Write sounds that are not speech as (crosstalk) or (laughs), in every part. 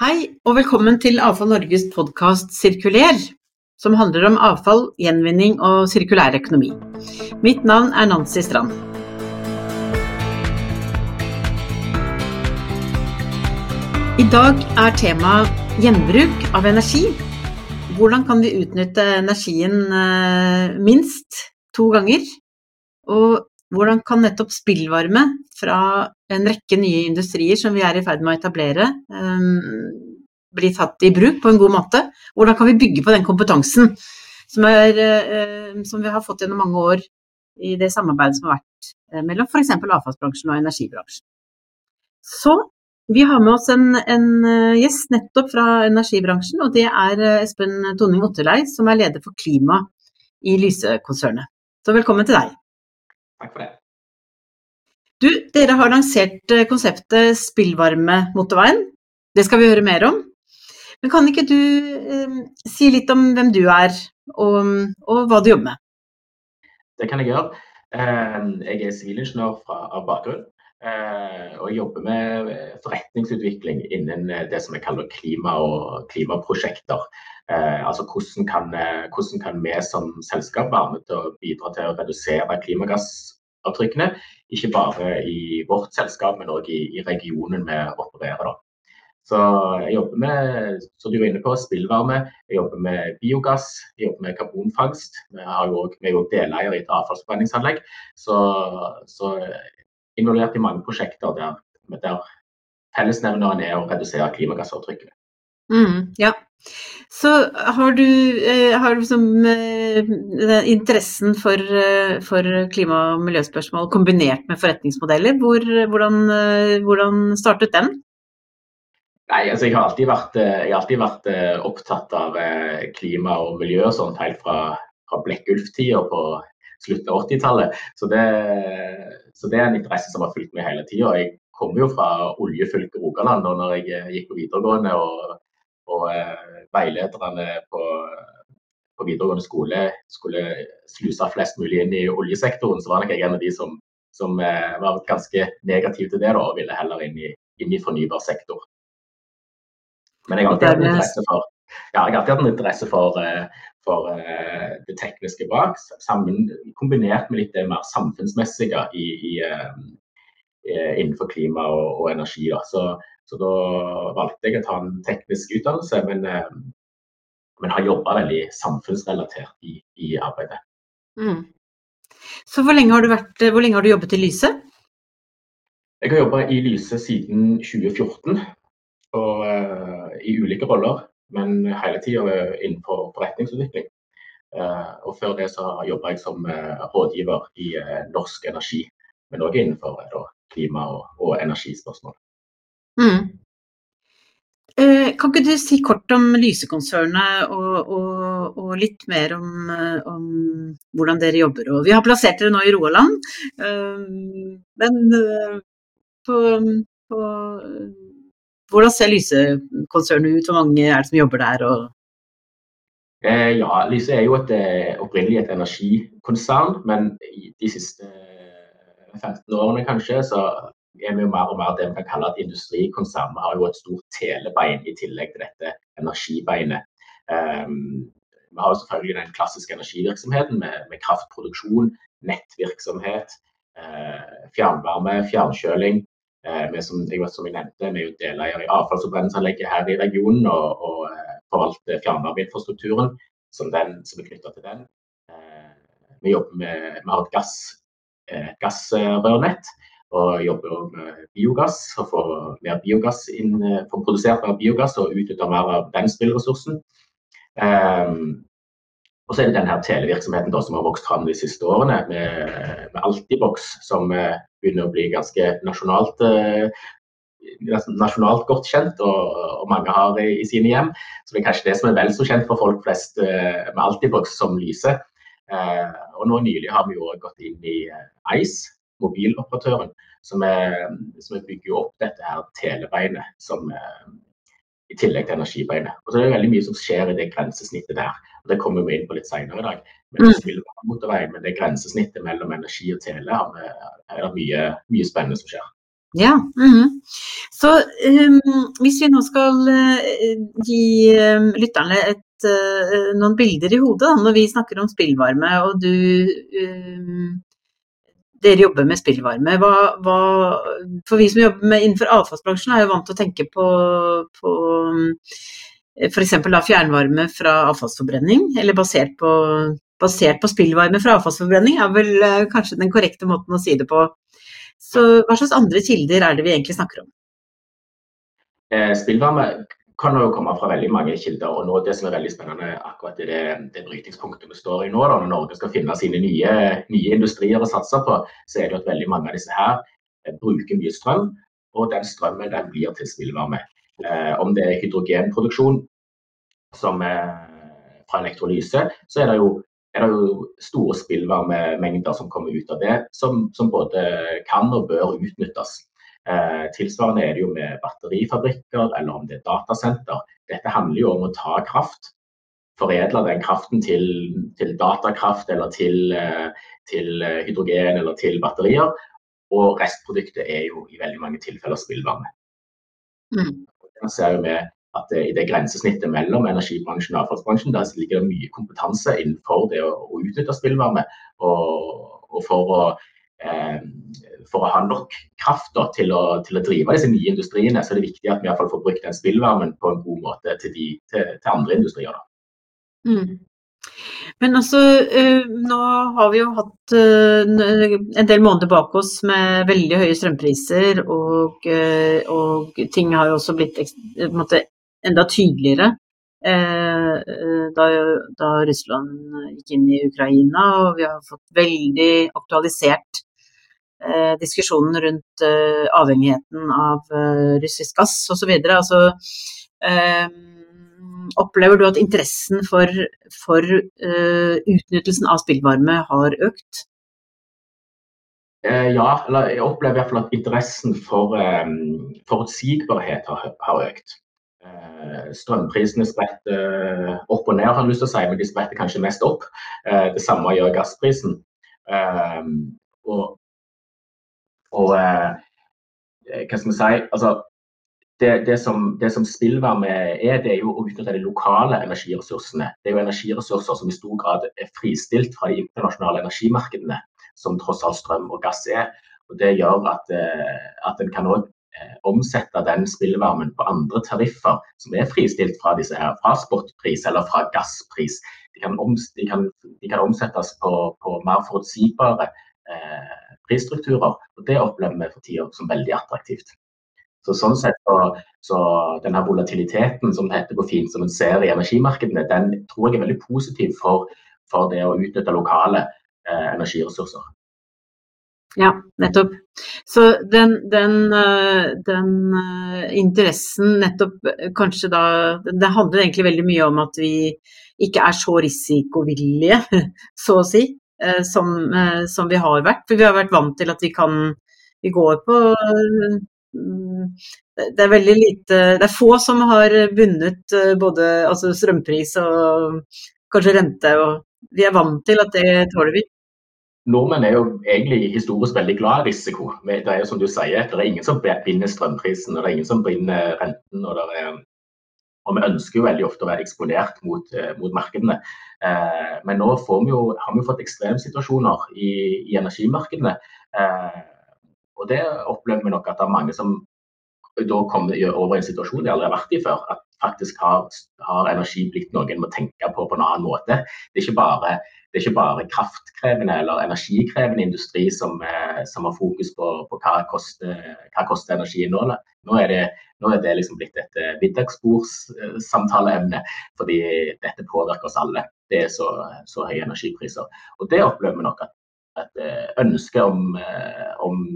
Hei og velkommen til Avfall Norges podkast Sirkuler, som handler om avfall, gjenvinning og sirkulær økonomi. Mitt navn er Nancy Strand. I dag er temaet gjenbruk av energi. Hvordan kan vi utnytte energien eh, minst to ganger? Og hvordan kan nettopp spillvarme fra en rekke nye industrier som vi er i ferd med å etablere, um, bli tatt i bruk på en god måte? Hvordan kan vi bygge på den kompetansen som, er, uh, som vi har fått gjennom mange år i det samarbeidet som har vært uh, mellom f.eks. avfallsbransjen og energibransjen? Så vi har med oss en, en gjest nettopp fra energibransjen, og det er Espen Toning Otterlei, som er leder for klima i Lyse-konsernet. Så velkommen til deg. Takk for det. Du, dere har lansert eh, konseptet Spillvarme-motorveien. Det skal vi høre mer om. Men kan ikke du eh, si litt om hvem du er, og, og, hva du jobber med? Det kan jeg gjøre. Eh, jeg er sivilingeniør av bakgrunn. Eh, og jobber med forretningsutvikling innen det som jeg kaller klima og klimaprosjekter. Eh, altså hvordan kan, hvordan kan, vi som selskap være med til å bidra til å redusere klimagassavtrykkene? Ikke bare i vårt selskap, men òg i, i, regionen vi opererer. Da. Så jeg jobber med som du var inne på, spillvarme, jeg jobber med biogass, jeg jobber med karbonfangst. Vi, har jo også, vi er jo deleier i et avfallsforbrenningsanlegg. Så, så involvert i mange prosjekter der, der fellesnevneren er å redusere klimagassavtrykkene. Mm, ja. Så har du, eh, har du liksom, eh, interessen for, eh, for, klima- og miljøspørsmål kombinert med forretningsmodeller. Hvor, hvordan, hvordan, startet den? Nei, altså jeg har alltid vært, har alltid vært opptatt av klima og miljø og sånt helt fra, fra Blekkulf-tida på slutten av 80-tallet. Så, så, det er en interesse som har fulgt meg hele tida. Jeg kommer jo fra oljefylket Rogaland og når jeg gikk på videregående. og og eh, veilederne på, på, videregående skole skulle sluse flest mulig inn i oljesektoren, så var nok jeg en av de som, som eh, var ganske negativ til det da, og ville heller inn i, inn i fornybar sektor. Men jeg har alltid hatt en interesse for, ja, en interesse for, eh, for uh, det tekniske bak, sammen, kombinert med litt det mer samfunnsmessige i, i, uh, innenfor klima og, og energi. Da. Så så da valgte jeg å ta en teknisk utdannelse, men, eh, men har jobba veldig samfunnsrelatert i, i arbeidet. Mm. Så hvor lenge, vært, hvor lenge, har du jobbet i Lyse? Jeg har jobba i Lyse siden 2014, og uh, i ulike roller. Men hele tida innenfor forretningsutvikling. Uh, og før det så jobba jeg som uh, rådgiver i Norsk Energi, men òg innenfor klima- og, og energispørsmål. Mm. Eh, kan ikke du si kort om Lyse-konsernet og, og, og, litt mer om, eh, om, hvordan dere jobber? Vi har plassert dere nå i Roaland, eh, men på, på, hvordan ser Lyse-konsernet ut? Hvor mange er det som jobber der? Og... ja, Lyse er jo et, opprinnelig et energikonsern, men de siste 15 årene kanskje, så er vi jo mer og mer det vi kan kalle et industrikonsern. Vi har jo et stort telebein i tillegg til dette energibeinet. Um, vi har jo selvfølgelig den klassiske energivirksomheten med, med kraftproduksjon, nettvirksomhet, uh, fjernvarme, fjernkjøling. Vi som, jeg vet, som jeg nevnte, vi er jo deleier i avfallsforbrenningsanlegget her i regionen og, og uh, forvalter fjernvarmeinfrastrukturen som, den, som er knytta til den. vi, med, vi har et gass, gassrørnett og jobber med biogass. og får mer biogass inn, får produsert mer biogass og utnytte mer av den spillressursen. Um, og så er det denne televirksomheten da, som har vokst fram de siste årene, med, med Altibox, som begynner å bli ganske nasjonalt, uh, nasjonalt godt kjent, og, og, mange har i, i, sine hjem. Så det er kanskje det som er vel så kjent for folk flest uh, med Altibox som Lyse. og nå nylig har vi jo gått inn i Ice, mobiloperatøren, som, er, som bygger opp dette her telebeinet som, i tillegg til energibeinet. Og så er det veldig mye som skjer i det grensesnittet der. Det kommer vi inn på litt senere i dag. Men det, være motorvei, men det grensesnittet mellom energi og tele er det mye, mye spennende som skjer. Ja. Mm. Så um, hvis vi nå skal uh, gi um, lytterne et, uh, noen bilder i hodet da, når vi snakker om spillvarme, og du um, dere jobber med spillvarme. Hva, hva, for vi som jobber med, innenfor avfallsbransjen, er jo vant til å tenke på, på f.eks. fjernvarme fra avfallsforbrenning, eller basert på, basert på spillvarme fra avfallsforbrenning, er vel kanskje den korrekte måten å si det på. Så hva slags andre kilder er det vi egentlig snakker om? Eh, spillvarme kan jo komme fra veldig mange kilder. og nå Det som er veldig spennende akkurat i det, det brytningspunktet vi står i nå, da, når Norge skal finne sine nye, nye, industrier å satse på, så er det at veldig mange av disse her eh, bruker mye strøm. Og den strømmen den blir til spillvarme. Eh, om det er hydrogenproduksjon som fra elektrolyse, så er det jo er det jo store spillvarmemengder som kommer ut av det, som, som både kan og bør utnyttes. Eh, tilsvarende er det jo med batterifabrikker eller om det er datasenter. Dette handler jo om å ta kraft, foredle den kraften til, til datakraft eller til, eh, til, hydrogen eller til batterier. Og restproduktet er jo i veldig mange tilfeller spillvarme. Mm. Ser jo vi at i det grensesnittet mellom energibransjen og avfallsbransjen der ligger det mye kompetanse innenfor det å, å utnytte spillvarme. Og, og for, å, eh, for, å, ha nok kraft da, til, å, til, å, drive disse nye industriene, så er det viktig at vi i hvert fall får brukt den spillvarmen på en god måte til, de, til, til andre industrier. Mm. Men altså, eh, nå har vi jo hatt eh, en del måneder bak oss med veldig høye strømpriser, og, eh, og ting har jo også blitt måte, enda tydeligere da, da, Russland gikk inn i Ukraina. Og vi har fått veldig aktualisert diskusjonen rundt avhengigheten av russisk gass osv. Altså, opplever du at interessen for, for utnyttelsen av spillvarme har økt? ja, eller jeg opplever i hvert fall at interessen for forutsigbarhet har, har økt. Eh, strømprisene spretter eh, opp og ned, har jeg lyst til å si, men de spretter kanskje mest opp. Eh, det samme gjør gassprisen. Og, og hva skal vi si altså, det, det, som, det som spillvarme er, det er jo å utnytte de lokale energiressursene. Det er jo energiressurser som i stor grad er fristilt fra de internasjonale energimarkedene, som tross alt strøm og gass er. Og Det gjør at, at en kan også Eh, omsette den spillvarmen på andre tariffer som er fristilt fra disse her, fra spotpris eller fra gasspris. De kan, om, de kan, de kan omsettes på, på, mer forutsigbare eh, prisstrukturer. og Det opplever vi for tida som veldig attraktivt. Så sånn sett så, så denne volatiliteten som heter på fint, som en ser i energimarkedene, den tror jeg er veldig positiv for, for det å utnytte lokale eh, energiressurser. Ja, nettopp. Så den, den, eh, den, eh, interessen nettopp eh, kanskje da Det handler egentlig veldig mye om at vi ikke er så risikovillige, (laughs) så å si, som, som vi har vært. For vi har vært vant til at vi kan Vi går på det er veldig lite Det er få som har bundet både altså strømpris og kanskje rente, og vi er vant til at det tåler vi nordmenn er jo egentlig historisk veldig glad i risiko. Det er jo som du sier, det er ingen som binder strømprisen, og det er ingen som binder renten. Og, er, og vi ønsker jo veldig ofte å være eksponert mot, eh, mot markedene. Eh, men nå vi jo, har vi jo fått ekstremsituasjoner i, i energimarkedene. Eh, og det opplever vi nok at det er mange som da kommer over i en situasjon de aldri har vært i før. At faktisk har, har energi blitt noe en må tenke på på en annen måte. Det er ikke bare er ikke bare kraftkrevende eller energikrevende industri som, eh, som har fokus på, på hva, koster, hva koster energien nå. Nå er det, nå er det liksom blitt et eh, middagsbordssamtaleemne, fordi dette påvirker oss alle. Det er så, så høye energipriser. Og Det opplever vi nok at et eh, ønske om, om,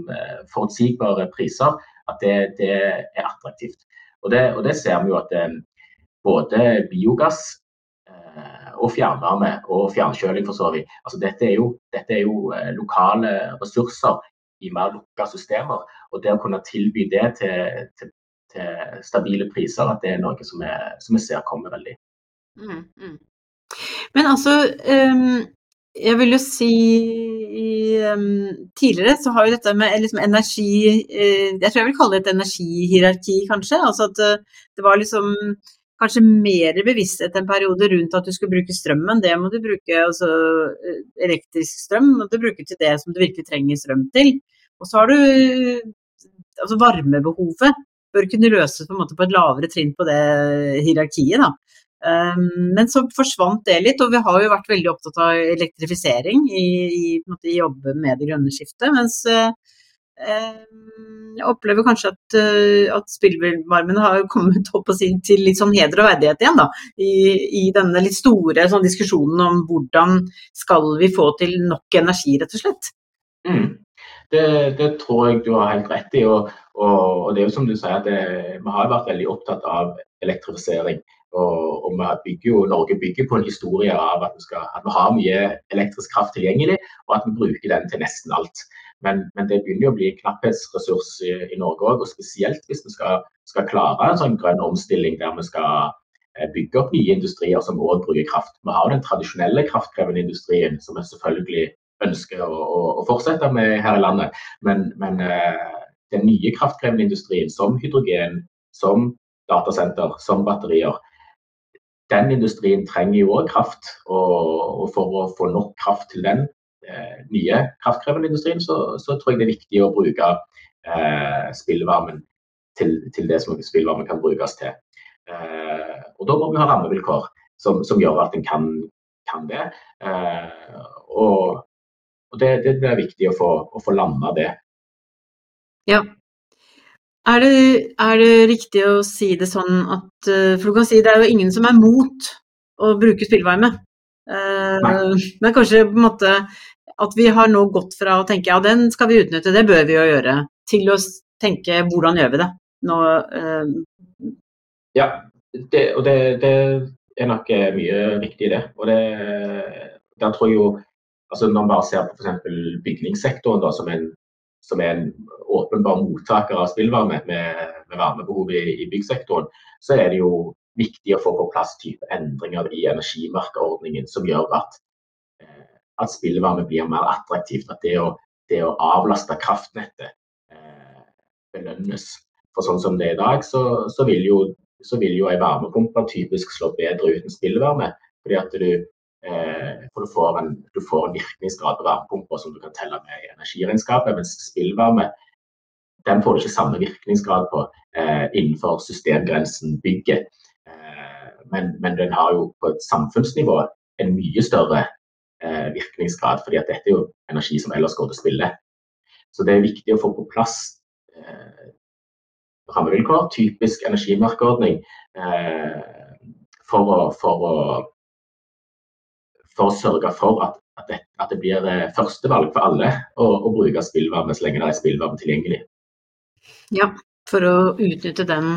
forutsigbare priser, at det, det er attraktivt. Og det, og det, ser vi jo at både biogass og fjernvarme og fjernkjøling for så vidt. Altså, dette, er jo, dette er jo eh, lokale ressurser i mer lukka systemer. Og det å kunne tilby det til, til, til stabile priser, at det er noe som vi ser kommer veldig. Mm, mm. Men altså, um, jeg vil jo si Tidligere så har jo dette med liksom energi uh, Jeg tror jeg vil kalle det et energihierarki, kanskje. Altså at uh, det var liksom kanskje mer bevissthet en periode rundt at du skulle bruke strømmen. Det må du bruke, altså elektrisk strøm må du bruke til det som du virkelig trenger strøm til. Og så har du altså varmebehovet bør kunne løses på, på et lavere trinn på det hierarkiet. Da. Um, men så forsvant det litt, og vi har jo vært veldig opptatt av elektrifisering i, i, i jobbe med det grønne skiftet. Mens uh, jeg opplever kanskje at, uh, at spillvarmen har kommet opp si, til litt sånn heder og verdighet igjen, da. I, i denne litt store sånn, diskusjonen om hvordan skal vi få til nok energi, rett og slett. Mm. Det, det, tror jeg du har helt rett i. Og, og, og det er jo som du sier, det, vi har vært veldig opptatt av elektrifisering. Og, og bygger jo, Norge bygger på en historie av at vi, skal, at vi, har mye elektrisk kraft tilgjengelig, og at vi bruker den til nesten alt. Men, men det begynner jo å bli en knapphetsressurs i, i Norge òg, og spesielt hvis vi skal, skal, klare en sånn grønn omstilling der vi skal eh, bygge opp nye industrier som òg bruker kraft. Vi har den tradisjonelle kraftkrevende industrien som vi selvfølgelig ønsker å, å, å fortsette med her i landet. Men, men uh, den nye kraftkrevende industrien, som hydrogen, som datasenter, som batterier, den industrien trenger jo òg kraft. Og, for å få nok kraft til den uh, nye kraftkrevende industrien, så, så, tror jeg det er viktig å bruke eh, spillvarmen til, til, det som spillvarmen kan brukes til. og da må vi ha rammevilkår som, som gjør at en kan, kan det. og og det, det er viktig å få, å få landa det. Ja. Er det, er det, riktig å si det sånn at eh, For du kan si det er jo ingen som er mot å bruke spillvarme. Uh, men kanskje på en måte at vi har nå gått fra å tenke ja, den skal vi utnytte, det bør vi jo gjøre, til å tenke hvordan gjør vi det? Nå, uh... Ja, det, og det, det, er nok mye riktig i det. Og det, der tror jeg jo altså Når man bare ser på f.eks. bygningssektoren, da, som, en, som, er en åpenbar mottaker av spillvarme med, med varmebehov i, i, byggsektoren, så er det jo viktig å få på plass type endringer i energimerkeordningen som gjør at, eh, at spillvarme blir mer attraktivt. At det å, det å avlaste kraftnettet eh, belønnes. For sånn som det er i dag, så, så vil jo så vil jo ei varmepumpe typisk slå bedre uten spillvarme. Fordi at du, for du får, en, du får en virkningsgrad på varmepumper som du kan telle med i energiregnskapet. Mens spillvarme den får du ikke samme virkningsgrad på eh, innenfor systemgrensen bygget. Eh, men, men, den har jo på et samfunnsnivå en mye større eh, virkningsgrad, fordi at dette er jo energi som ellers går til spille. Så det er viktig å få på plass eh, rammevilkår, typisk energimerkeordning, eh, for å, for å for å sørge for at, at, det, at det, blir eh, førstevalg for alle å, å bruke spillvarme så lenge det er spillvarme tilgjengelig. Ja, for å utnytte den,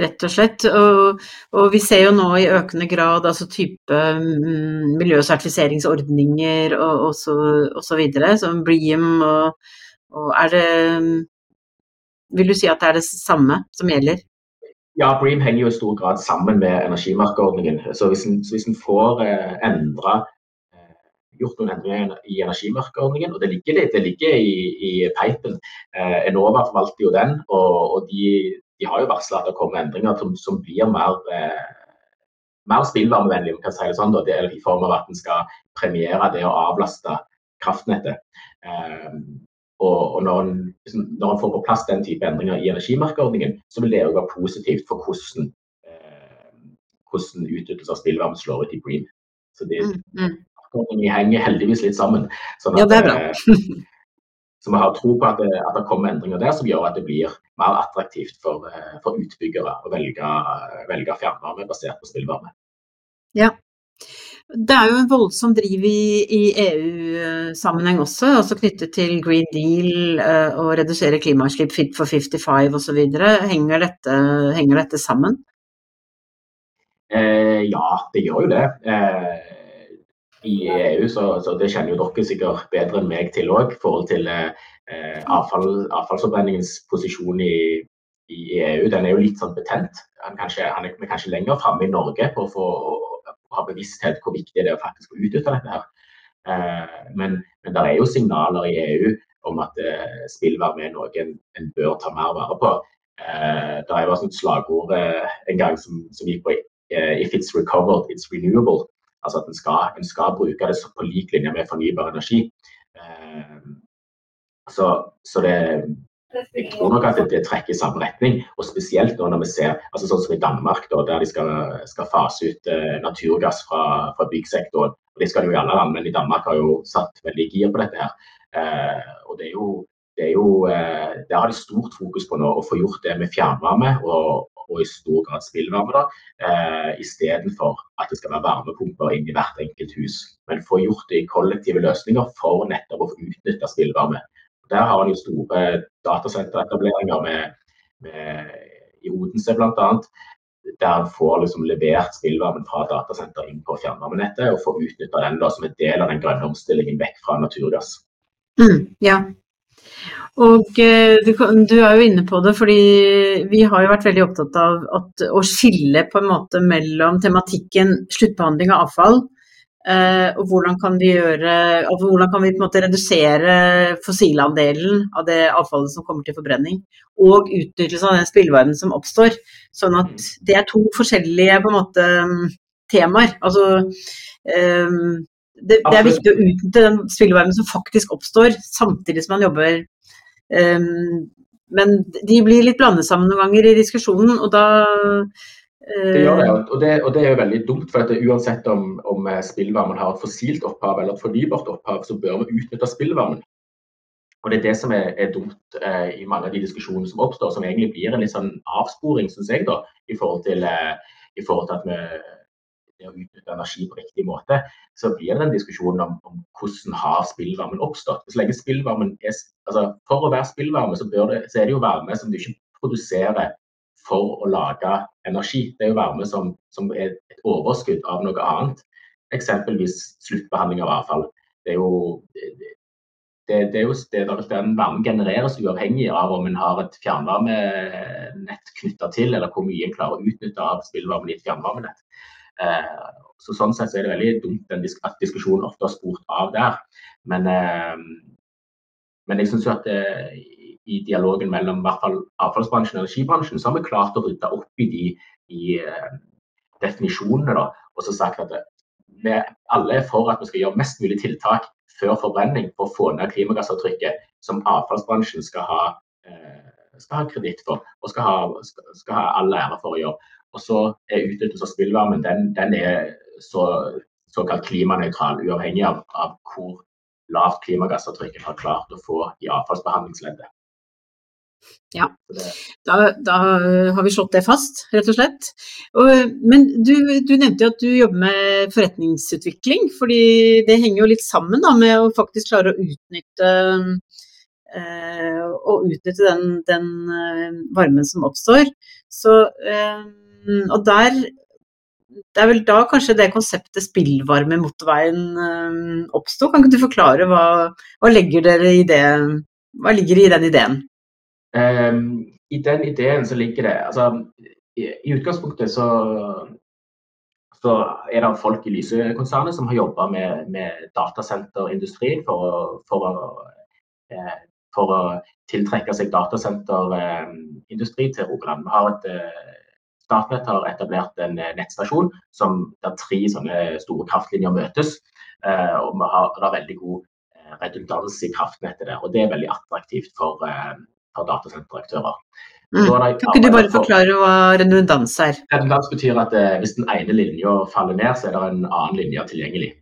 rett og slett. Og, og, vi ser jo nå i økende grad altså type mm, miljøsertifiseringsordninger og, og, så, og så videre, som Bream og, og er det Vil du si at det er det samme som gjelder? Ja, Bream henger jo i stor grad sammen med energimerkeordningen. Så hvis en, får eh, endret, eh, gjort noen endringer i energimerkeordningen, og det ligger, det ligger i, i peipen. Eh, Enova forvalter jo den, og, og de, de, har jo varsla at det kommer endringer som, som blir mer, eh, mer spillvarmevennlige, kan si det sånn, da, det, i form av at en skal premiere det å avlaste kraftnettet. Eh, og, og når, en, når, en, får på plass den type endringer i energimerkeordningen, så vil det òg være positivt for hvordan, eh, hvordan utnyttelse av spillvarme slår ut i Green. Så det, mm, mm. henger heldigvis litt sammen. Sånn at, ja, det er bra. Eh, (laughs) så vi har tro på at det, at det, kommer endringer der som gjør at det blir mer attraktivt for, eh, for utbyggere å velge, velge fjernvarme basert på spillvarme. Ja, det er jo en voldsom driv i, i EU-sammenheng også, altså knyttet til Green Deal uh, og redusere klimautslipp Fit for 55 osv. Henger, dette, henger dette sammen? Eh, ja, det gjør jo det. Eh, I EU, så, så, det kjenner jo dere sikkert bedre enn meg til òg, i forhold til eh, avfall, avfallsforbrenningens posisjon i, i, EU. Den er jo litt sånn betent. Han, kanskje, han er kanskje lenger framme i Norge på å få ha bevissthet hvor viktig det er faktisk å utnytte dette. her. Men, men det er jo signaler i EU om at spillvarme er noe en, en bør ta mer vare på. Det var et slagord en gang som, som gikk på If it's recovered, it's renewable. Altså at en skal, en skal bruke det på lik linje med fornybar energi. Så, så det, jeg tror nok at det, trekker i samme retning. og Spesielt nå når vi ser altså sånn som i Danmark, da, der de skal, skal fase ut eh, naturgass fra, fra byggsektoren. og Det skal jo i alle land, men i Danmark har jo satt veldig gir på dette. her. Eh, og det er jo, det er jo eh, Der har de stort fokus på nå å få gjort det med fjernvarme og, og i stor grad spillvarme. da, eh, Istedenfor at det skal være varmepumper inn i hvert enkelt hus. Men få gjort det i kollektive løsninger for nettopp å få utnytte spillvarme. Der har en jo store datasenteretableringer med, med, i Odense bl.a. Der en får liksom levert spillvarmen fra datasenter inn på fjernvarmenettet og får utnytta den da, som en del av den grønne omstillingen vekk fra naturgass. Mm, ja. Og eh, du, du, er jo inne på det, fordi vi har jo vært veldig opptatt av at, å skille på en måte mellom tematikken sluttbehandling av avfall Uh, og hvordan kan vi gjøre hvordan kan vi på en måte redusere fossilandelen av det avfallet som kommer til forbrenning, og utnyttelse av den spillverdenen som oppstår. Sånn at det er to forskjellige på en måte temaer. Altså um, det, det, er viktig å utnytte den spillverdenen som faktisk oppstår, samtidig som man jobber. Um, men de blir litt blandet sammen noen ganger i diskusjonen, og da det gjør det, eh. og det, og det er jo veldig dumt. for at Uansett om, om eh, spillvarmen har et fossilt opphav eller et fornybart opphav, så bør vi utnytte spillvarmen. Og Det er det som er, er dumt eh, i mange av de diskusjonene som oppstår, som egentlig blir en litt sånn avsporing, syns jeg, da, i forhold til, eh, i forhold til at vi utnytter å utnytte energi på riktig måte, så blir det en diskusjon om, om hvordan har spillvarmen oppstått. Så lenge spillvarmen er, altså For å være spillvarme, så, det, så er det jo varme som du ikke produserer for å lage energi. Det er jo varme som, som er et overskudd av noe annet. Eksempelvis sluttbehandling av avfall. Det er jo, det, det er jo steder der varme genereres uavhengig av om en har et fjernvarmenett knytta til, eller hvor mye en klarer å utnytte av spillvarmen i et fjernvarmenett. Eh, så Sånn sett så er det veldig dumt at diskusjonen ofte har spurt av der. Men, eh, men jeg syns jo at det, i dialogen mellom hvert fall avfallsbransjen og energibransjen, så har vi klart å rydde opp i de i, uh, definisjonene. Da, og så sagt at vi alle er for at vi skal gjøre mest mulig tiltak før forbrenning for å få ned klimagassavtrykket som avfallsbransjen skal ha, uh, skal ha kreditt for og skal ha, skal, skal ha all ære for å gjøre. Og så er utnyttelse av spillvarmen den, den er så, såkalt klimanøytral, uavhengig av, av hvor lavt klimagassavtrykket har klart å få i avfallsbehandlingsleddet. Ja, da, da, har vi slått det fast, rett og slett. Og, men du, du, nevnte jo at du jobber med forretningsutvikling, fordi det henger jo litt sammen da, med å faktisk klare å utnytte, eh, å utnytte den, den, eh, varmen som oppstår. Så, eh, og der det er vel da kanskje det konseptet spillvarme motorveien eh, oppsto. Kan ikke du forklare hva, hva legger dere i det? Hva ligger i den ideen? Um, I den ideen så ligger det altså, i, i utgangspunktet så, så, er det folk i Lyse-konsernet som har jobba med, med datasenterindustrien for å, for, eh, for å, tiltrekke seg datasenterindustri eh, til Rogaland. Vi har et eh, Statnett har etablert en eh, nettstasjon som, der tre sånne store kraftlinjer møtes. Og vi har, det veldig god redundans i kraftnettet der. og Det er veldig attraktivt for, for datasenteraktører. Mm. Kan ikke du bare forklare hva redundans er? Redundans betyr at eh, hvis den ene linja faller ned, så er det en annen linje tilgjengelig.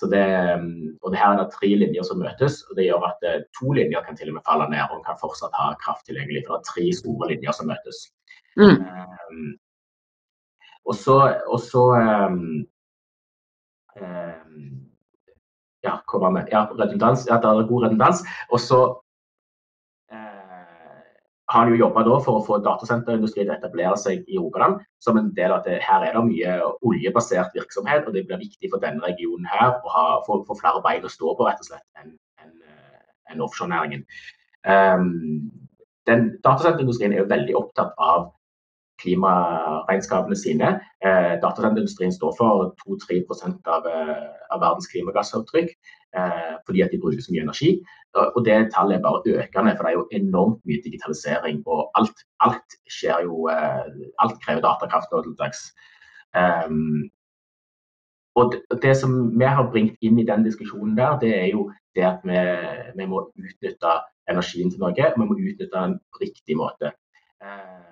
Så det, mm, og det her er det tre linjer som møtes, og det gjør at eh, to linjer kan til og med falle ned og kan fortsatt ha kraft tilgjengelig. For det er tre store linjer som møtes. Mm. Um, og så, og så um, um? Ja, redundans. Ja, det er god redundans. Og så har jo jobba for å få datasenterindustrien til å etablere seg i Rogaland. Som en del av at her er det mye oljebasert virksomhet, og det blir viktig for denne regionen her å ha, få, få flere bein å stå på rett og slett enn en, en offshorenæringen. Um, den Datasenterindustrien er jo veldig opptatt av klimaregnskapene sine. Eh, Datasenterindustrien står for 2-3 av, av verdens klimagassavtrykk fordi at de bruker så mye energi. Og det tallet er bare økende, for det er jo enormt mye digitalisering. Og alt, alt skjer jo Alt krever datakraft nå til dags. Um, og det, det, som vi har bringt inn i den diskusjonen der, det er jo det at vi, vi må utnytte energien til Norge. Vi må utnytte den på riktig måte. Eh,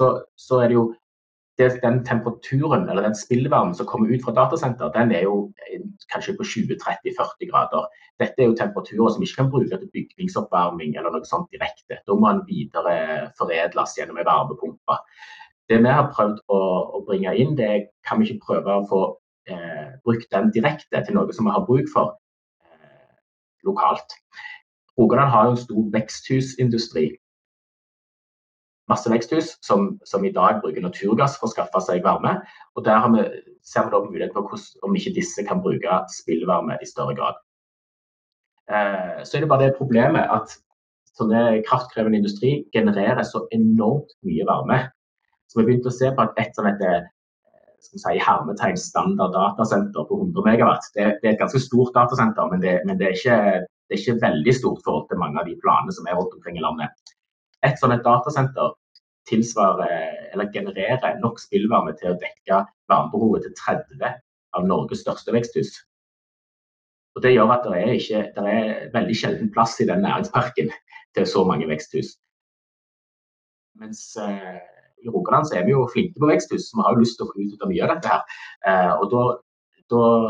så, så, er det jo den temperaturen eller den spillvarmen som kommer ut fra datasenter, den er jo kanskje på 20-30-40 grader. Dette er jo temperaturer som ikke kan brukes til bygningsoppvarming eller noe sånt direkte. Da må den videre foredles gjennom en varmepumpe. Det vi har prøvd å, å, bringe inn, det kan vi ikke prøve å få eh, brukt den direkte til noe som vi har bruk for lokalt. Rogaland har jo en stor veksthusindustri. Masse veksthus som, som, i dag bruker naturgass for å skaffe seg varme. og Der vi, ser vi da mulighet for hvordan, om ikke disse kan bruke spillvarme i større grad. Eh, så er det bare det problemet at sånne kraftkrevende industri genererer så enormt mye varme. Så vi begynte å se på at et sånt et skal si, hermetegn standard datasenter på 100 megawatt. Det, det, er et ganske stort datasenter, men, det, men det, er ikke, det, er ikke, veldig stort forhold til mange av de planene som er rundt omkring i landet. Et sånt datasenter tilsvarer eller genererer nok spillvarme til å dekke varmebehovet til 30 av Norges største veksthus. Og Det gjør at det er, ikke, det er veldig sjelden plass i den næringsparken til så mange veksthus. Mens eh, i Rogaland så er vi jo flinke på veksthus, så vi har jo lyst til å få utnytta mye av dette. her. Eh, og da,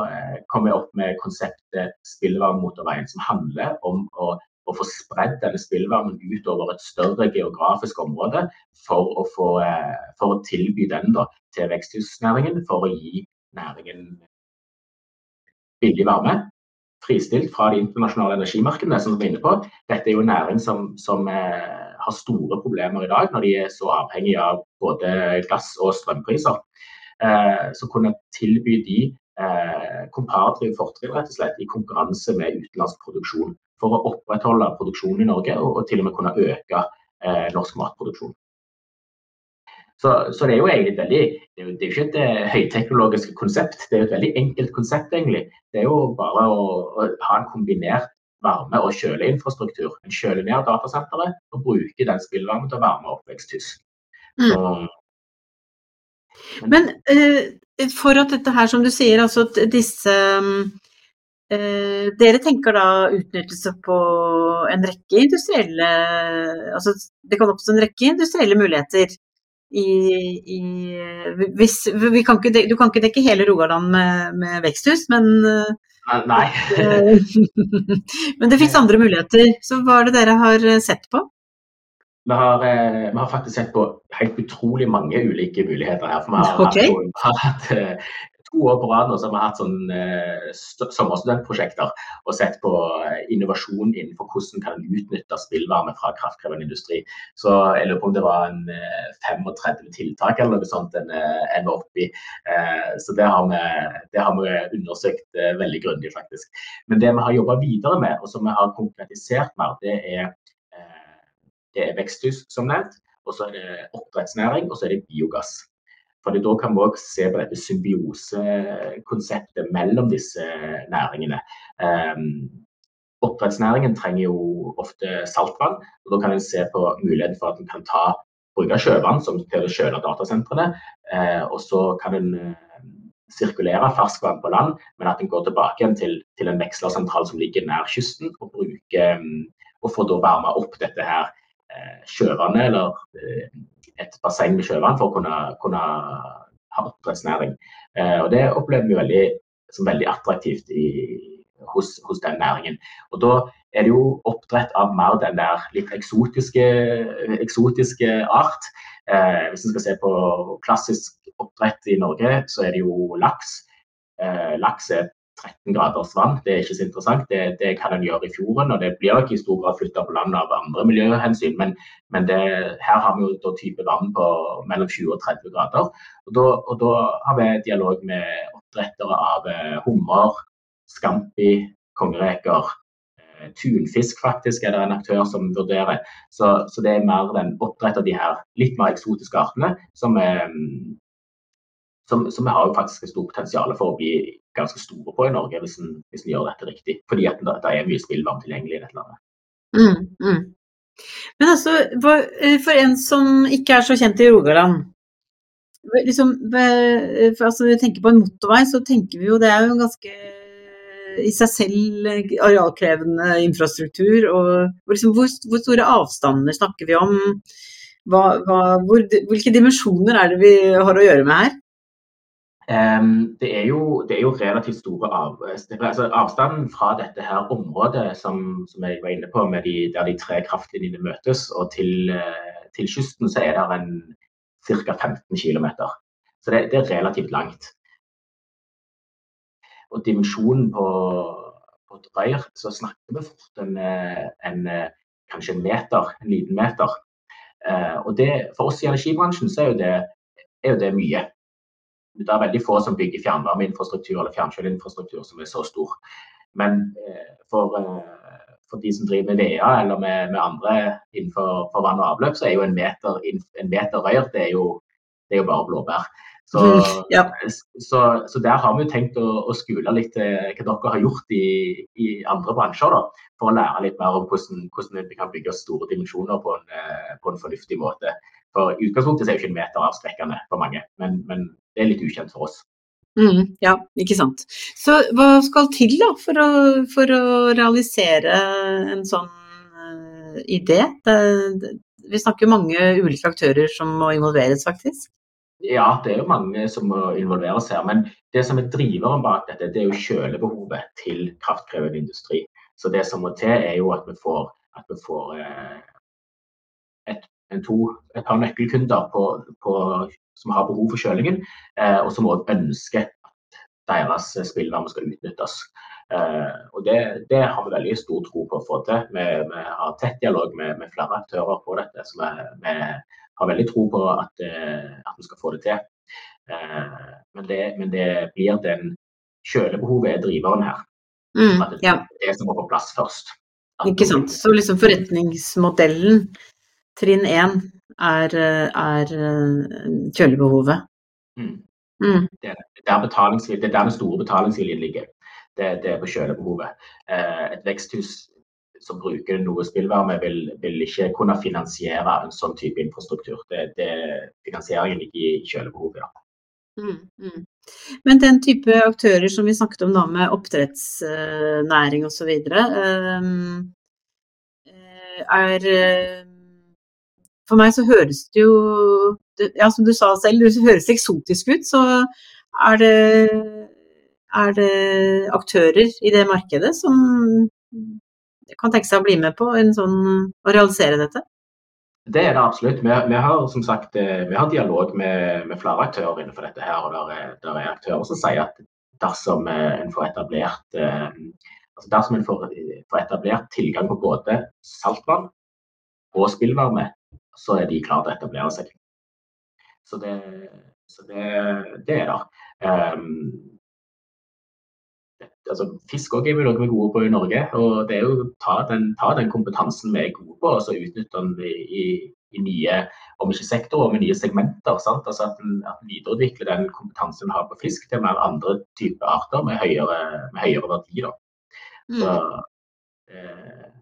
eh, kom jeg opp med konseptet Spillvarmemotorveien, som handler om å, å få spredd denne spillvarmen utover et større geografisk område for å, få, eh, for å tilby den da, til veksthusnæringen, for å gi næringen billig varme fristilt fra de internasjonale energimarkedene. som vi er inne på. Dette er jo en næring som, som eh, har store problemer i dag, når de er så avhengige av både gass- og strømpriser. Eh, så kunne tilby de eh, komparative fortrinn rett og slett i konkurranse med utenlandsk produksjon. For å opprettholde produksjonen i Norge og, og til og med kunne øke eh, norsk matproduksjon. Så, så, det er jo egentlig veldig Det er jo, det er ikke et uh, høyteknologisk konsept, det er jo et veldig enkelt konsept, egentlig. Det er jo bare å, å ha en kombinert varme- og kjøleinfrastruktur. En kjøler ned datasenteret og bruker den spillvarmen til å varme opp veksthus. Mm. men, men uh, for at dette her, som du sier, altså at disse uh, Dere tenker da utnyttelse på en rekke industrielle Altså det kan oppstå en rekke industrielle muligheter i, i hvis, kan ikke, Du kan ikke dekke hele Rogaland med, med veksthus, men Nei. (laughs) Men det fins andre muligheter. Så hva er det dere har eh, sett på? Vi har, eh, vi har, faktisk sett på helt utrolig mange ulike muligheter her. For vi har okay. hatt, har hatt eh, to år på rad nå så har hatt sånn, eh, sommerstudentprosjekter og sett på innovasjon innenfor hvordan kan en utnytte spillvarme fra kraftkrevende industri. Så jeg lurer på om det var en 35 tiltak eller noe sånt en, en var oppi. Eh, så det har, vi, det har vi undersøkt veldig grundig, faktisk. Men det vi har jobba videre med, og som vi har konkretisert mer, det er, det er veksthus, som nevnt. Og så er det oppdrettsnæring, og så er det biogass. For da kan vi òg se på dette symbiosekonseptet mellom disse næringene. Um, oppdrettsnæringen trenger jo ofte saltvann, og da kan en se på muligheten for at en kan ta, bruke sjøvann som til å kjøle datasentrene. Uh, og så kan en uh, sirkulere ferskvann på land, men at en går tilbake til, til en vekslersentral som ligger nær kysten, og, bruker, um, og får da varma opp dette her sjøvannet eller et basseng med sjøvann for å kunne, kunne ha oppdrettsnæring. Eh, og Det opplever vi veldig, som veldig attraktivt i, hos, hos, den næringen. Og Da er det jo oppdrett av mer den der litt eksotiske, eksotiske art. Eh, hvis en skal se på klassisk oppdrett i Norge, så er det jo laks. Eh, laks er 13 graders vann. Det er ikke så interessant. Det, det kan en gjøre i fjorden, og det blir ikke i stor grad flytta på land av andre miljøhensyn. Men, men det, her har vi jo type vann på mellom 20 og 30 grader. Og da, og da har vi dialog med oppdrettere av eh, hummer, scampi, kongereker, tunfisk faktisk er det en aktør som vurderer. Så, så det er mer den oppdretter de her litt mer eksotiske artene som, er, som, som har jo faktisk et stort potensial for å bli ganske store på i Norge hvis en, hvis en gjør dette riktig. Fordi at det, det er mye spillvarme tilgjengelig i dette landet. Mm, mm. Men altså, for en som ikke er så kjent i Rogaland, liksom, for altså, vi tenker på en motorvei, så tenker vi jo det er jo en ganske i seg selv arealkrevende infrastruktur. Og liksom, hvor, hvor, store avstander snakker vi om? Hva, hva, hvor, hvilke dimensjoner er det vi har å gjøre med her? Det, er jo, det, er jo, relativt store av, altså avstanden fra dette her området som, som jeg var inne på, de, der de tre kraftlinjene møtes, og til, til kysten, så er det ca. 15 km. Så det, det, er relativt langt. Og dimensjonen på, på et røyr, så snakker vi fort en, en, kanskje en meter, en liten meter. Uh, og det, For oss i energibransjen så er jo det, er jo det mye. Det er veldig få som bygger fjernvarmeinfrastruktur eller fjernkjøleinfrastruktur som er så stor. Men uh, for, uh, for, de som driver med VEA eller med, med andre innenfor vann og avløp, så er jo en meter, en meter rør det er jo, det er jo bare blåbær. Så, ja. så, så, der har vi jo tenkt å, å skule litt eh, hva dere har gjort i, i, andre bransjer. da, For å lære litt mer om hvordan, hvordan vi kan bygge store dimensjoner på en, eh, på en fornuftig måte. For I utgangspunktet er jo ikke en meter avskrekkende for mange, men, men det er litt ukjent for oss. Mm, ja, ikke sant. Så hva skal til da for å, for å realisere en sånn uh, idé? Det, det, vi snakker mange ulike aktører som må involveres, faktisk. Ja, det er jo mange som må involveres her. Men det som er driveren bak dette, det er jo kjølebehovet til kraftkrevende industri. Så det som må til, er jo at vi får, at vi får eh, et, to, et, par nøkkelkunder på, på, som har behov for kjølingen, eh, og som òg ønsker at deres spillvarme skal utnyttes. Eh, og det, det, har vi veldig stor tro på å få til. Vi, vi har tett dialog med, med, flere aktører på dette. så vi, vi har veldig tro på at, eh, at vi skal få det til. Eh, men det, men det blir den kjølebehovet er driveren her. Mm, at det, ja. det som må på plass først. Ikke sant. Så liksom forretningsmodellen, trinn én, er, er kjølebehovet. Mm. Mm. Det, er der det er der den store betalingsviljen ligger. Det, det, er på kjølebehovet. Eh, et veksthus som bruker noe spillvarme, vil, vil, ikke kunne finansiere en sånn type infrastruktur. Det, det Finansieringen ligger i kjølebehovet. Ja. Mm, mm. Men den type aktører som vi snakket om da med oppdrettsnæring osv. Er For meg så høres det jo Ja, som du sa selv, det høres eksotisk ut. Så er det, er det aktører i det markedet som kan tenke seg å bli med på en sånn, å realisere dette? Det er det absolutt. Vi, vi har som sagt, eh, vi har dialog med, med flere aktører innenfor dette. her, og der er, er aktører som sier at dersom eh, en får etablert eh, altså dersom en får, får, etablert tilgang på både saltvann og spillvarme, så er de klare til å etablere seg. Så det, så det, det er det. Um, altså, Fisk også er vi noe vi er gode på i Norge. og Det er jo å ta den, ta den kompetansen vi er gode på og så utnytte den i, i, nye om ikke sektorer, men nye segmenter. Sant? Altså At en, at en videreutvikler den kompetansen en har på fisk til mer andre typer arter med høyere, med høyere verdi. Da. Så, eh,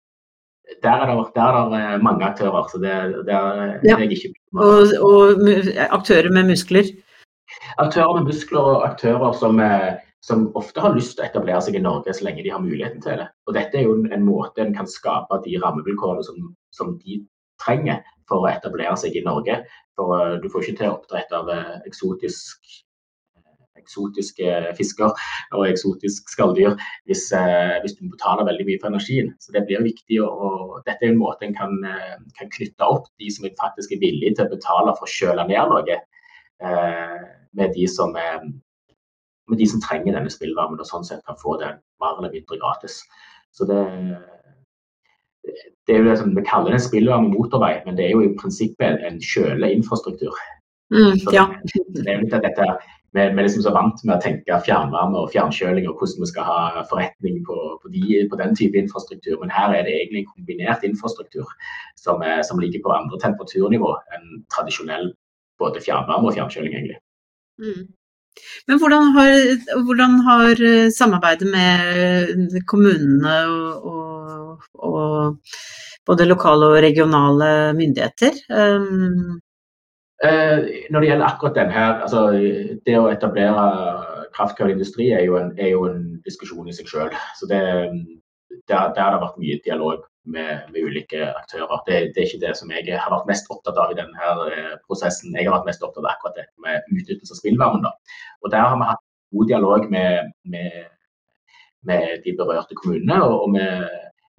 der er, det, der er det eh, mange aktører, så det, det er, ja. er ikke og, og aktører med muskler? Aktører med muskler og aktører som eh, som ofte har lyst til å etablere seg i Norge så lenge de har muligheten til det. Og Dette er jo en måte en kan skape de rammevilkårene som, som de trenger for å etablere seg i Norge. For uh, Du får ikke til oppdrett av eksotisk, eksotiske fisker og eksotisk skalldyr hvis, hvis, du betaler veldig mye for energien. Så det blir viktig, og, Dette er en måte en kan, kan, knytte opp de som faktisk er villige til å betale for å kjøle ned noe, med de som med de som trenger denne spillvarmen, og sånn sett kan få den mer eller mindre gratis. Så det, det er jo det som Vi kaller det en spillvarme motorvei, men det er jo i prinsippet en kjøleinfrastruktur. Mm, ja. det er litt at dette, vi, er liksom så vant med å tenke fjernvarme og fjernkjøling og hvordan vi skal ha forretning på, på, de, på, den type infrastruktur. Men her er det egentlig en kombinert infrastruktur som, er, som ligger på andre temperaturnivå enn tradisjonell både fjernvarme og fjernkjøling. egentlig. Mm. Men hvordan har, hvordan har, samarbeidet med kommunene og, og, og, både lokale og regionale myndigheter um, Eh, når det gjelder akkurat den her, altså det å etablere kraftkraftindustri industri er er jo en, diskusjon i seg. Så det, der, der har det vært mye dialog med, med ulike aktører. Det, det, er ikke det som jeg har vært mest opptatt av i denne eh, prosessen. Jeg har vært mest opptatt av akkurat det med utnyttelse av spillvarmen. Og der har vi hatt god dialog med, med, med de berørte kommunene og, og med,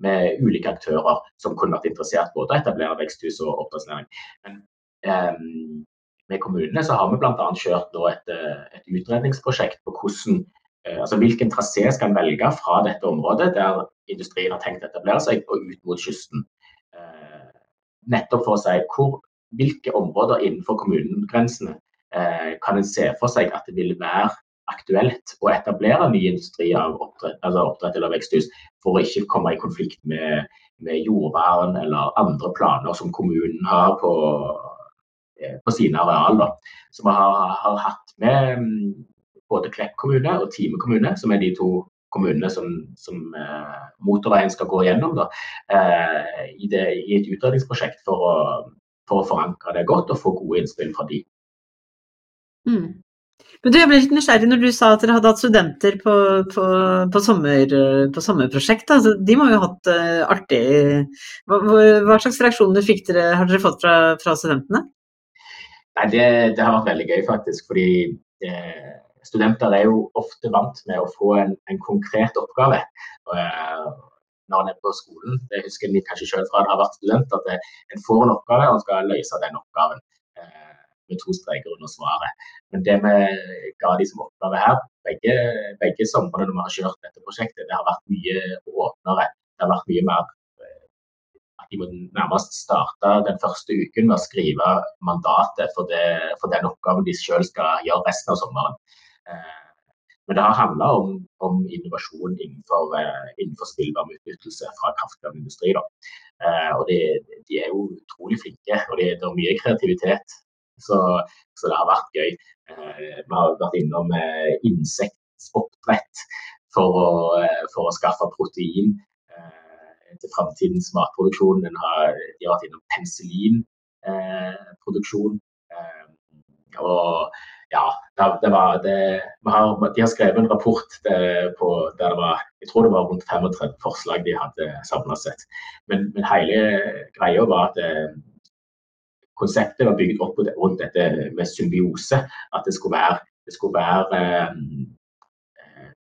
med, ulike aktører som kunne vært interessert både å etablere veksthus og oppdrettsnæring. Men med kommunene så har vi bl.a. kjørt et, eh, et, utredningsprosjekt på hvordan, eh, altså hvilken trasé skal en velge fra dette området der industrien har tenkt å etablere seg, og ut mot kysten. Eh, nettopp for å si hvor, hvilke områder innenfor kommunegrensene kan en se for seg at det vil være aktuelt å etablere ny industri av oppdrett, altså oppdrett eller veksthus, for å ikke komme i konflikt med, med jordvern eller andre planer som kommunen har på på sine arealer. Så vi har, har hatt med mm, både Klepp kommune og Time kommune, som er de to kommunene som, som eh, motorveien skal gå gjennom, da, eh, i, det, i, et utredningsprosjekt for å, for å, forankre det godt og få gode innspill fra de. Mm. Men du, jeg ble litt nysgjerrig når du sa at dere hadde hatt studenter på, på, på, sommer, på sommerprosjekt. Altså, de må jo ha hatt uh, artig hva, hva, slags reaksjoner dere, har dere fått fra, fra studentene? Nei, det, det, har vært veldig gøy, faktisk. Fordi eh, studenter er jo ofte vant med å få en, en konkret oppgave. Eh, når en er på skolen, det husker de kanskje selv fra da har vært student, at en får en oppgave og skal løse den oppgaven eh, med to streker under svaret. Men det vi ga de som oppgave her, begge, begge somrene når vi har kjørt dette prosjektet, det har vært mye åpnere. Det har vært mye mer de må nærmest starte den første uken med å skrive mandatet for, det, for den oppgaven de selv skal gjøre resten av sommeren. Eh, men det har handla om, om, innovasjon innenfor, eh, innenfor spillvarmeutnyttelse fra kraftkrevende industri. Eh, og de, de, er jo utrolig flinke, og det er mye kreativitet. Så, så, det har vært gøy. Vi har vært innom insektoppdrett for for å skaffe protein til framtidens matproduksjon. Den har, de har vært innom penicillinproduksjon. Eh, og ja, det, var det, har, De har skrevet en rapport det, på, der det var jeg tror det var rundt 35 forslag de hadde samla sett. Men, men, hele greia var at eh, konseptet var bygd opp rundt dette med symbiose. At det skulle være, det skulle være eh,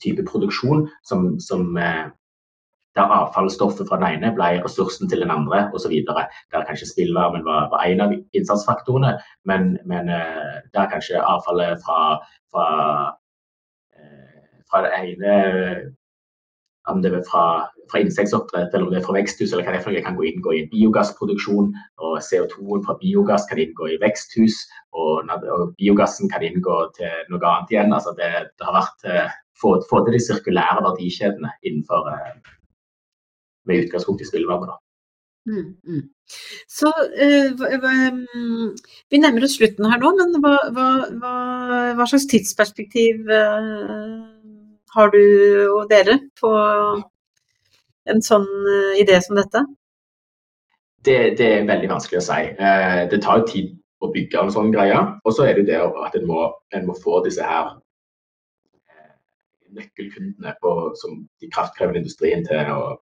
type produksjon som, som eh, der avfallsstoffet fra den ene ble ressursen til den andre osv. Der kanskje spillvarmen var, var, en av innsatsfaktorene, men, men uh, der kanskje avfallet fra, fra, uh, fra det ene om det er fra, fra insektoppdrett eller om det er fra veksthus, eller hva det er for noe, kan gå inngå i biogassproduksjon. og CO2-en fra biogass kan inngå i veksthus, og, og, biogassen kan inngå til noe annet igjen. altså Det, det har vært uh, få, få, til de sirkulære verdikjedene innenfor uh, med utgangspunkt i spillvarme. Mm, mm. Så eh, mm, Vi nærmer oss slutten her nå, men hva, hva, hva slags tidsperspektiv eh, har du og dere på en sånn eh, idé som dette? Det, det, er veldig vanskelig å si. Det tar jo tid å bygge en sånn greie. Og så er det det at en må, en må få disse her nøkkelkundene på, som de kraftkrevende industrien til å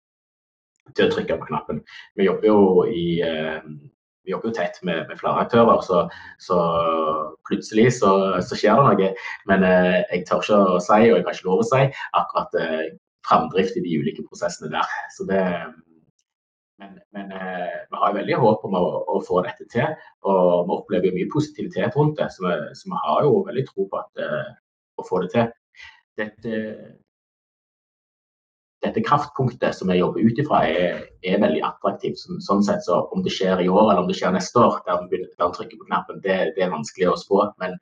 til å trykke på knappen. Vi jobber jo i eh, vi jobber jo tett med, med flere aktører, så, så plutselig så, så, skjer det noe. Men eh, jeg tør ikke å si, og jeg har ikke lov å si, akkurat eh, framdrift i de ulike prosessene der. Så det, men, men eh, vi har veldig håp om å, å, få dette til, og vi opplever mye positivitet rundt det. Så vi, så vi har jo veldig tro på at, eh, å få det til. Dette, dette kraftpunktet som jeg jobber ut ifra, er, er, veldig attraktivt. Så, sånn sett, så Om det skjer i år eller om det skjer neste år, der vi, trykke på knappen, det, det, er vanskelig å spå. Men,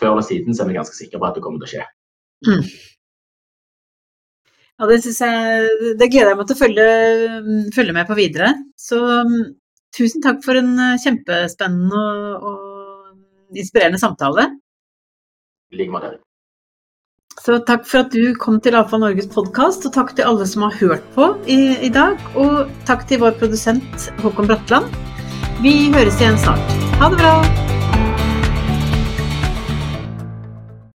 før eller siden så er vi ganske sikre på at det kommer til å skje. Mm. Ja, det, jeg, det gleder jeg meg til å følge, følge med på videre. Så um, tusen takk for en uh, kjempespennende og, og inspirerende samtale. I like måte. Så takk for at du kom til Avfall Norges podkast, og takk til alle som har hørt på i, i dag. Og takk til vår produsent Håkon Bratland. Vi høres igjen snart. Ha det bra!